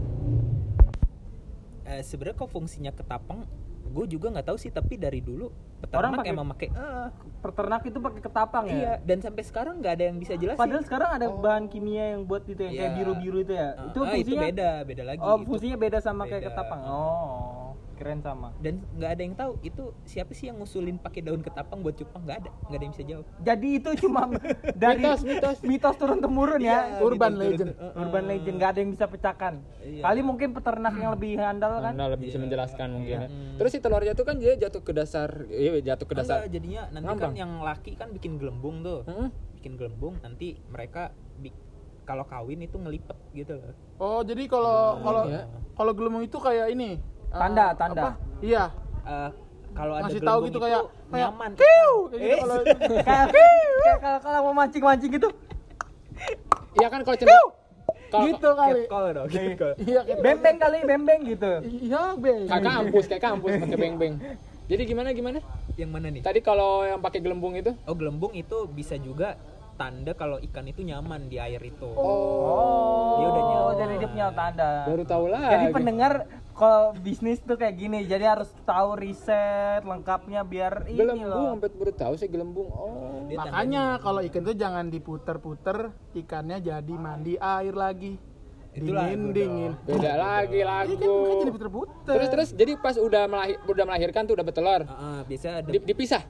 eh, sebenarnya kok fungsinya ketapang gue juga nggak tahu sih tapi dari dulu peternak Orang pakai- emang pakai ah, Peternak itu pakai ketapang ya? iya dan sampai sekarang nggak ada yang bisa jelasin Padahal sekarang ada bahan kimia yang buat itu yang kayak Iya. biru-biru itu ya. Ah, itu ah, fungsinya beda beda lagi Oh, Itu fungsinya beda sama kayak beda. ketapang. Oh. Keren sama dan nggak ada yang tahu itu siapa sih yang ngusulin pakai daun ketapang buat cupang nggak ada nggak ada yang bisa jawab jadi itu cuma dari Mitos, mitos. mitos turun temurun ya Iya, Urban gitu, legend. gitu. Uh, urban legend nggak ada yang bisa pecahkan Iya. kali mungkin peternak yang lebih handal kan Anda lebih bisa menjelaskan mungkin ya. Hmm. Terus si telurnya tuh kan dia jatuh ke dasar, iya jatuh ke dasar. Enggak, jadinya nanti Ngambang. kan yang laki kan bikin gelembung tuh Hmm? bikin gelembung nanti mereka bi- kalau kawin itu ngelipet gitu loh Oh, jadi kalau kalau iya. kalau gelembung itu kayak ini. Eh, Tanda, tanda. apa? Iya. Eh, kalau ada Ngasih tahu gelembung gitu itu kayak kayak nyaman Kiu! Kayak gitu Eh, kalau kayak kalau kalau mau mancing mancing gitu Iya kan kalau kalau gitu kali. Catcall dong catcall. Iya, bembeng kali bembeng gitu Iya, Bang. kayak kampus, kayak kampus pakai beng-beng. Jadi gimana gimana? yang mana nih Tadi kalau yang pakai gelembung itu? oh gelembung itu bisa juga tanda kalau ikan itu nyaman di air itu oh Dia udah nyawa. jadi dia punya tanda Baru tahu lah. jadi pendengar kalau bisnis tuh kayak gini jadi harus tahu riset lengkapnya biar ini gelembung loh sampai baru tahu saya gelembung. Oh. Dia Makanya kalau ikan itu jangan diputer-puter, ikannya jadi mandi air lagi. Itu dingin, lagu dingin. Beda lagi Iya lagu. kan jadi puter-puter. Terus terus jadi pas udah melahir, udah melahirkan tuh udah bertelur. Ah, ah, biasa ada Di- dipisah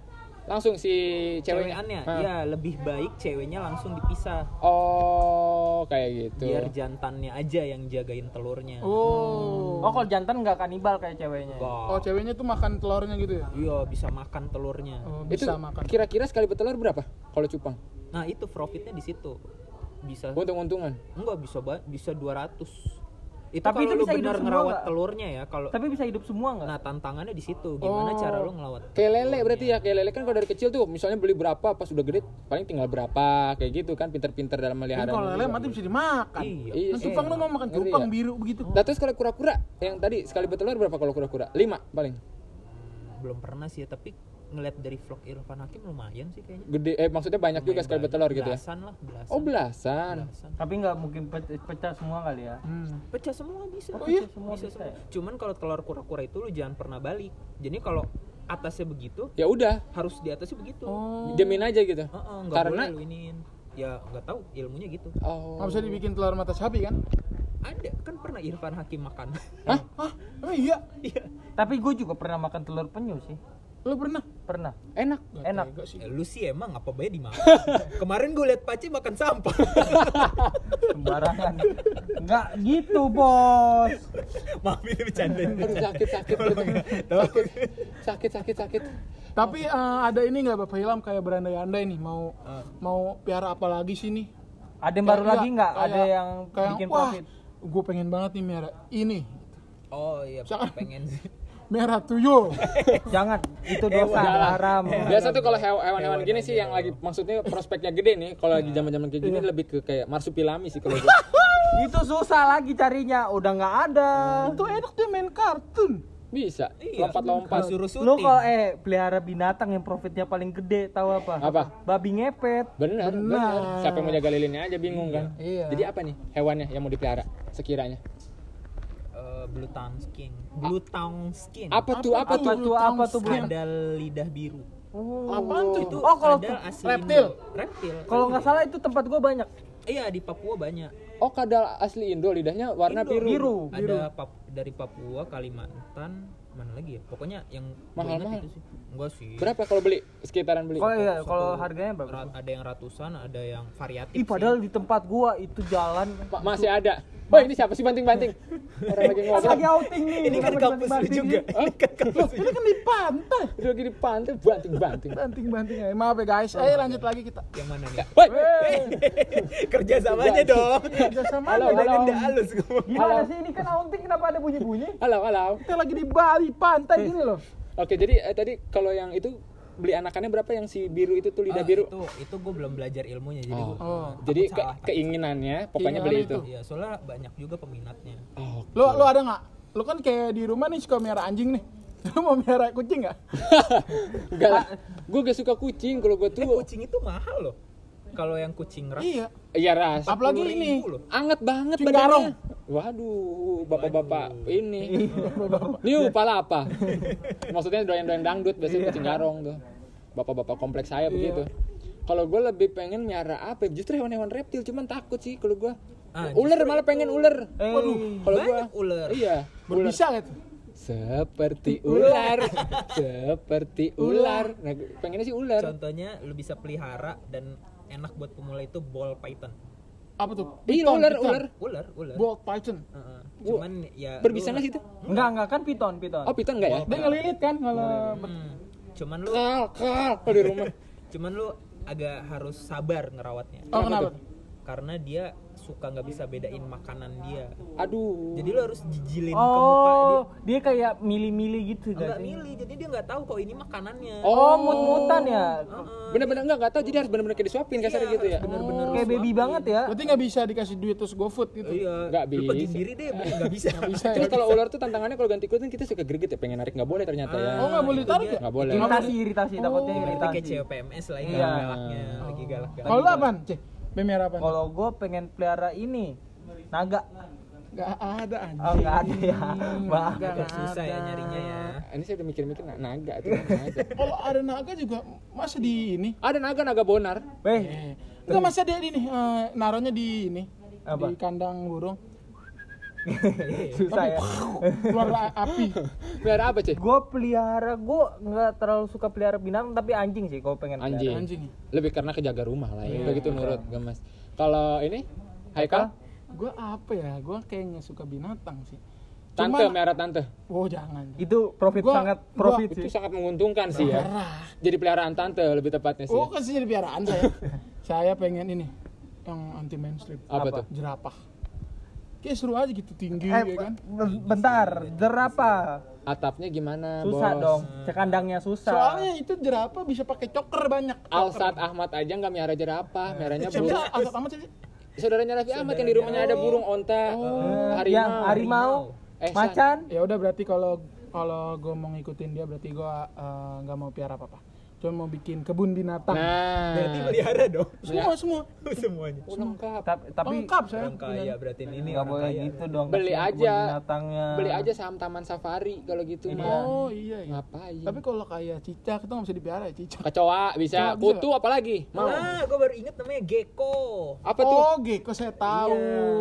langsung si ceweknya. cewekannya ya lebih baik ceweknya langsung dipisah Oh, kayak gitu. biar jantannya aja yang jagain telurnya Oh. oh kalau jantan nggak kanibal kayak ceweknya Nggak. Oh, ceweknya tuh makan telurnya gitu ya? iya bisa makan telurnya Oh, itu bisa makan. kira-kira sekali bertelur berapa kalau cupang? nah itu profitnya di situ bisa Untung-untungan. enggak bisa bisa 200 itu Tapi kalau itu bisa hidup benar semua ngerawat nggak? telurnya ya kalau tapi bisa hidup semua nggak nah tantangannya di situ gimana Oh. cara lu ngelawat Kayak lele berarti ya, kayak lele kan kalau dari kecil tuh misalnya beli berapa pas udah gede paling tinggal berapa kayak gitu kan pinter-pinter dalam melihara. kalau lele mati bisa dimakan. iya Iya, Kan sih. cupang lu mau makan cupang ya? biru begitu. Nah terus kalau kura-kura yang tadi sekali bertelur berapa kalau kura-kura? 5 paling. belum pernah sih ya, tapi ngeliat dari vlog Irfan Hakim lumayan sih kayaknya Gede eh maksudnya banyak juga sekali bertelur gitu ya. belasan lah belasan Oh, belasan. Belasan. tapi nggak mungkin pe- pecah semua kali ya Hmm. pecah semua bisa Oh iya? semua bisa bisa semua cuman kalau telur kura-kura itu lu jangan pernah balik jadi kalau atasnya begitu Ya udah, harus di atasnya begitu Oh. diamin aja gitu. Heeh, nggak Karena- boleh lu iniin ya nggak tahu ilmunya gitu Oh. Nggak bisa dibikin telur mata sapi kan? ada kan pernah Irfan Hakim makan Hah? Hah? Oh iya. iya tapi gue juga pernah makan telur penyu sih Lu pernah? pernah Enak. enak Tega sih. Ya, lu sih emang apa baik dimakan kemarin gue liat Paci makan sampah sembarangan nggak gitu bos maaf ini bercanda Aduh sakit sakit sakit sakit sakit sakit. Tapi eh, ada ini nggak Bapak Ilham kayak berandai-andai nih mau Ah. mau piara apa lagi sih nih? ada yang baru lagi nggak ada yang kayak, bikin wah, profit Gue pengen banget nih miara ini. oh iya Misalkan- pengen sih Merah tuyul. jangan itu dosa haram Biasa tuh kalau hew- hewan-hewan gini sih yang lagi maksudnya prospeknya gede nih. Kalau lagi zaman-zaman kayak gini lebih ke kayak marsupilami sih kalau itu susah lagi carinya udah nggak ada Itu enak tuh main kartun. Bisa. Iya, Lompat-lompat. suruh lu syuting kalau eh pelihara binatang yang profitnya paling gede tahu apa Apa? babi ngepet Bener, bener. Siapa yang mau jaga lilinnya aja bingung kan. Iya. Jadi apa nih hewannya yang mau dipelihara sekiranya? Blue tongue skin blue tongue skin Apa tuh? Apa, apa tuh? apa tuh kadal lidah biru Apaan tuh? itu Oh, kalau kadal asli reptil. Indo. reptil kalau nggak salah itu tempat gua banyak iya di Papua banyak Oh, kadal asli Indo lidahnya warna Indo. biru. biru ada Pap- dari Papua Kalimantan mana lagi ya pokoknya yang Mahal-mahal. itu sih enggak sih Berapa kalau beli? Sekitaran beli. kalau iya kalau harganya berapa Ra- ada yang ratusan ada yang variatif Ih, padahal di tempat gua itu jalan Ma- masih ada. Wah, ini siapa sih banting-banting? Orang lagi ngobrol. lagi outing nih ini kan kampus lu juga ini kan kampus Ini kan di pantai. Itu lagi di pantai banting-banting. Banting-banting aja. Maaf ya guys. Ayo lanjut lagi kita. yang mana nih Woi, kerja samanya dong Kerja sama Halo, aja. halo. udah halus gimana sih ini kan outing kenapa ada bunyi-bunyi halo, halo. Kita lagi di Bali pantai gini loh. Oke, jadi eh, tadi kalau yang itu beli anakannya berapa yang si biru itu tuh lidah Ah, biru? itu itu gue belum belajar ilmunya jadi Oh. gua Oh. Jadi ke- salah. keinginannya pokoknya beli itu. Iya soalnya banyak juga peminatnya Oh. Lu lu ada nggak? Lu kan kayak di rumah nih suka miara anjing nih. Lu mau miara kucing nggak? Enggak lah. Gue gak suka kucing kalau gue eh tuh. kucing itu mahal loh kalau yang kucing ras Iya. Iya ras. Apalagi 10.000 ini. Anget banget Kucing badannya. Waduh, bapak-bapak ini. Niu pala apa? Maksudnya doyan-doyan dangdut biasanya kucing garong tuh. Bapak-bapak kompleks saya begitu. Kalau gue lebih pengen miara apa? Justru hewan-hewan reptil, cuman takut sih kalau gue. Ah, ular malah pengen ular. Eh, Kalau gue ular Iya. Ular. Berbisa gitu. seperti ular, seperti ular. Nah, pengennya sih ular. Contohnya lu bisa pelihara dan enak buat pemula itu ball python. Apa tuh? Python, ular, python. ular. Ular, ular. Bolt python. Heeh. Cuman ya Berbisa lu- nggak sih itu? Enggak, enggak kan piton, piton. Oh, piton enggak ya? Dia ngelilit kan kalau Hmm. Cuman lu Kal, kal, kalau di rumah. cuman lu agak harus sabar ngerawatnya. Oh, kenapa? Karena dia suka nggak bisa bedain makanan dia. Aduh. Jadi lu harus jijilin ke muka dia. Oh, dia kayak milih-milih gitu Enggak gak milih, jadi dia nggak tahu kok ini makanannya. Oh, mut-mutan ya. Heeh. Bener-bener enggak enggak tahu jadi harus bener-bener kayak disuapin kasar Iya, gitu ya. bener-bener Kayak lu baby suapin. banget ya. Berarti nggak bisa dikasih duit terus GoFood gitu. Iya. Nggak Lu pergi bisa. sendiri deh, nggak bisa. bisa. Terus kalau ular tuh tantangannya kalau ganti kulit kan kita suka greget ya pengen narik nggak boleh ternyata ya. Oh, nggak boleh tarik dia. ya? Nggak boleh. Iritasi, iritasi, takutnya Oh. Iritasi. kayak cewek PMS lah ini Iya. galaknya, lagi galak-galak. Kalau lu apaan? Cek. Bemer apaan? Kalau gue pengen pelihara ini, naga. Nggak ada anjing. Oh, nggak ada ya. Bang. Nggak Agak susah ya ada. nyarinya ya. Ini saya udah mikir-mikir na- naga tuh. naga. Kalau ada naga juga masa di ini? Ada naga naga bonar. Weh, Eh, enggak masa dia ini eh, naruhnya di ini. Apa? Di kandang burung. susah ya. Keluar api. Biar apa sih? Gue pelihara, gue nggak terlalu suka pelihara binatang, tapi anjing sih. Kalau pengen Anjing. pelihara. Anjing. Lebih karena kejaga rumah lah ya. Begitu nurut gemes. Kalau ini Haikal? Gua apa ya? Gua kayaknya suka binatang sih. Tante Cuman- merah tante. Oh, jangan. Itu profit Gua- sangat gua- profit Itu sih. sangat menguntungkan sih ya. Jadi peliharaan tante lebih tepatnya sih. Oh, kan jadi piaraan saya. saya pengen ini yang anti mainstream. Apa, apa? tuh? Jerapah. Kayak seru aja gitu tinggi Eh, ya kan. be- bentar, jerapah. Atapnya gimana, Susah Bos? dong, cekandangnya susah. Soalnya itu jerapah bisa pakai coker banyak. Alsat Ahmad aja nggak miara jerapah, miaranya Siapa sih burung. Alsat Ahmad sih? Saudaranya Raffi Ahmad yang di rumahnya ada burung onta, Eh, harimau. yang harimau, Eh, macan. Ya udah berarti kalau kalau gue mau ngikutin dia berarti gue eh, nggak mau piara apa-apa. Cuma mau bikin kebun binatang. Nah, Berarti pelihara dong semua semua. semuanya. Lengkap. Ta- tapi Lengkap saya. Orang kaya berarti ini nggak orang boleh kaya. gitu dong. Beli aja. kebun binatangnya. Beli aja saham Taman Safari kalau gitu mah. Oh iya iya. Ngapain? Tapi kalau kayak cicak itu nggak bisa dipiara ya cicak. Kecoa bisa, Kecoa bisa. kutu apalagi? Mau. Nah, gue baru inget namanya gecko. Apa tuh? Oh gecko saya tahu.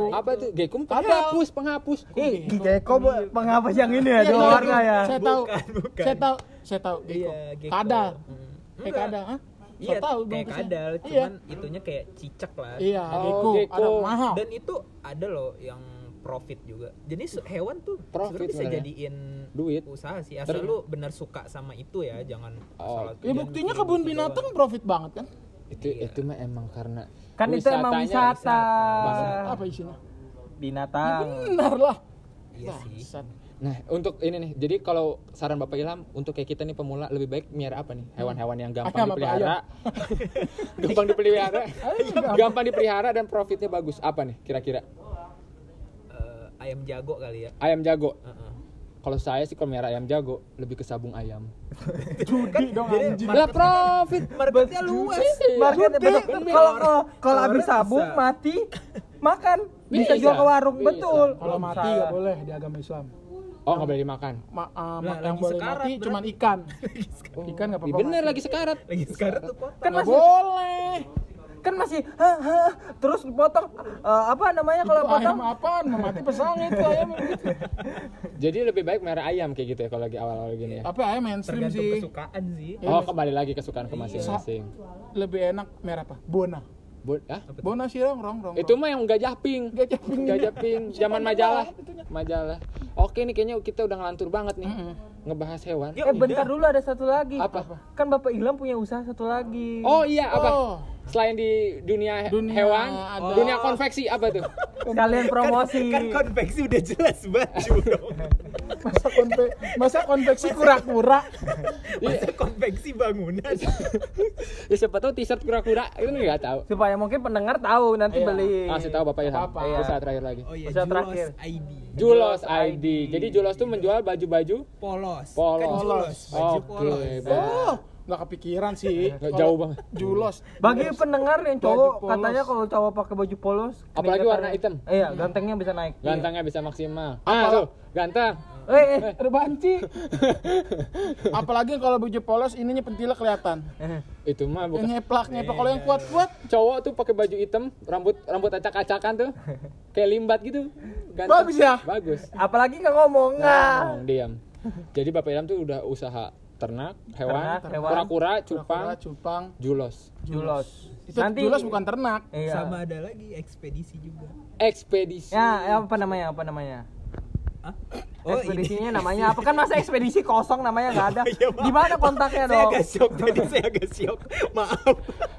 Apa tuh? Ada. penghapus, penghapus. Ih, gecko penghapus yang ini ya, Iya, warna ya. Saya tahu. Bukan, bukan. Saya tahu. Saya tahu gecko. Iya, gecko. Kadal. Hmm. Kayak kadal, hah? Iya, Saya tahu kayak bagusnya. kadal, Iya. cuman itunya kayak cicak lah. Iya, Oh, gecko. gecko. Ada mahal. Dan itu ada loh yang profit juga. Jadi hewan tuh Profit sebenarnya bisa jadiin Duit. usaha sih. Asal Ter- lu benar suka sama itu ya, jangan Oh. asal Ya buktinya mikirin kebun itu binatang doang. profit banget kan? Itu itu mah emang karena Kan itu emang wisatanya- wisata. Apa isinya? Binatang. Benar lah. Iya sih. Nah, untuk ini nih. Jadi kalau saran Bapak Ilham untuk kayak kita nih pemula lebih baik miara apa nih? Hewan-hewan yang gampang Ayam dipelihara. gampang dipelihara. gampang dipelihara dan profitnya bagus. Apa nih kira-kira? Eh, ayam jago kali ya. Ayam jago. Heeh. Kalau saya sih kalau miara ayam jago lebih ke sabung ayam. Judi dong anjing. Lah profit. Marketnya luas. Market Judi. betul. Kalau kalau kalau habis sabung mati makan bisa, Bisa, jual ke warung bisa. betul. Kalau mati nggak boleh di agama Islam. Oh nggak boleh dimakan. Ma- uh, Lah, yang lagi boleh sekarat mati cuman ikan. Ikan nggak apa-apa. bener mati. lagi sekarat. Lagi sekarang tuh potong. Kan masih boleh. kan masih ha, ha, terus dipotong Eh, apa namanya kalau Itu potong ayam apaan? Mati pesang itu ayam. Jadi lebih baik miara ayam kayak gitu ya kalau lagi awal-awal gini ya. Apa ayam mainstream Tergantung sih? kesukaan sih. Iya, Oh kembali lagi ke kesukaan ke masing-masing. Lebih enak merah apa? Bona. Bu- ah? Bona sih rong rong. rong. Itu mah yang gajah pink. Gajah pink. Gajah pink. Zaman majalah. Majalah. Oke nih kayaknya kita udah ngelantur banget nih. Mm-mm. Ngebahas hewan. Ya eh bentar dulu ada satu lagi Apa? kan bapak Ilham punya usaha satu lagi Oh iya apa? Oh. Selain di dunia, he- Dunia hewan, ada. dunia konveksi apa tuh? sekalian promosi Kan konveksi udah jelas baju dong. Masa konve masa konveksi kura-kura. Masa konveksi bangunan. ya siapa tahu t-shirt kura-kura itu nggak tahu. supaya mungkin pendengar tahu nanti Iya. beli Kasih tahu Bapak Ilham. Apa-apa. Iya. Usaha terakhir lagi. Oh iya, Usaha Julos terakhir. ID. Julos ID. Jadi Julos tuh menjual baju-baju Polos. Polos. Kan Julos, baju Oke, polos. Oh, nggak kepikiran sih. Nggak jauh banget. Julos. bagi pendengar yang cowok katanya kalau cowok pakai baju polos Apalagi warna hitam. iya gantengnya bisa naik Gantengnya bisa maksimal. Ah tuh, ganteng. eh, eh. Ada banci. Apalagi kalau baju polos ininya pentilnya kelihatan. Itu mah Yang bukan nyeplak nyeplak kalau yang kuat-kuat cowok tuh pakai baju hitam, rambut rambut acak-acakan tuh. Kayak limbat gitu. Ganteng. Bagus ya? Bagus. apalagi nggak ngomong nggak Ngomong, diam. Jadi Bapak Ilham tuh udah usaha ternak, hewan, Ternak, hewan. kura-kura, cupang, cupang. julos. Julos. Itu julas bukan ternak. Iya. Sama ada lagi ekspedisi juga. Ekspedisi. Ya, ya, apa namanya? Apa namanya? Hah? Oh, Ekspedisinya namanya apa? Kan masa ekspedisi kosong namanya nggak ada. Iya. Di mana kontaknya Saya dong? agak syok tadi, saya agak syok. Maaf.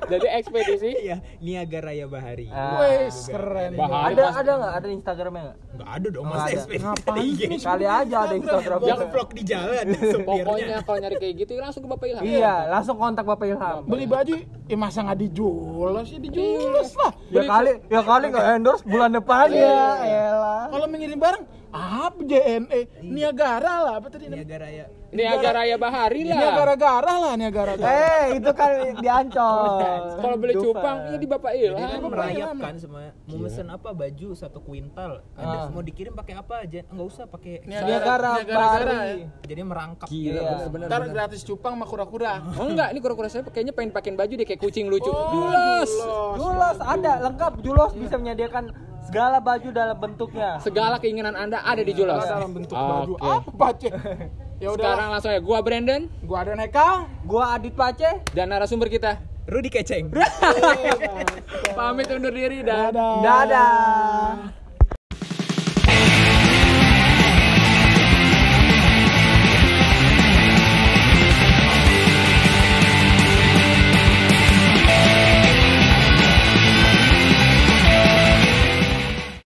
Jadi ekspedisi Iya, Niaga Raya Bahari. Ah. Wes, keren. Bahari Ada ada nggak? Ada Instagramnya nggak? Enggak ada dong, Nggak masa ada. ekspedisi. Ngapain Iya. Kali aja ada Instagram. Yang vlog di jalan. Pokoknya kalau nyari kayak gitu langsung ke Bapak Ilham. Iya, langsung kontak Bapak Ilham. Beli baju, eh masa nggak dijulas ya dijulas lah. Ya kali, ya kali nggak endorse bulan depan ya. Elah. Kalau mengirim barang, apa JNE? Niagara lah, apa tadi namanya? Niaga Raya. Niaga Raya Bahari lah. Niagara-gara lah, Niagara. Eh, itu kan di Ancol. Kalau beli cupang ya di Bapak Jadi kan Ilham. merayap kan semua. Mau mesen apa baju satu kuintal. Ah. Ada mau dikirim pakai apa aja? Enggak usah pakai Niagara Niagara-gara Bahari. jadi merangkap Gila, Iya. bener-bener. Ntar gratis cupang sama kura-kura. Oh enggak, ini kura-kura saya kayaknya pengen pakein baju deh kayak kucing lucu. Oh, Julos. Julos ada lengkap. Julos bisa menyediakan segala baju dalam bentuknya. Segala keinginan Anda ada di Julos. dalam bentuk baju. Oke. Apa, Cek? Ya udah. Sekarang langsung ya gua Brandon Gua ada Neka. Gua Adit Pace. dan narasumber kita Rudi Keceng. pamit undur diri dan Dadah. Dadah.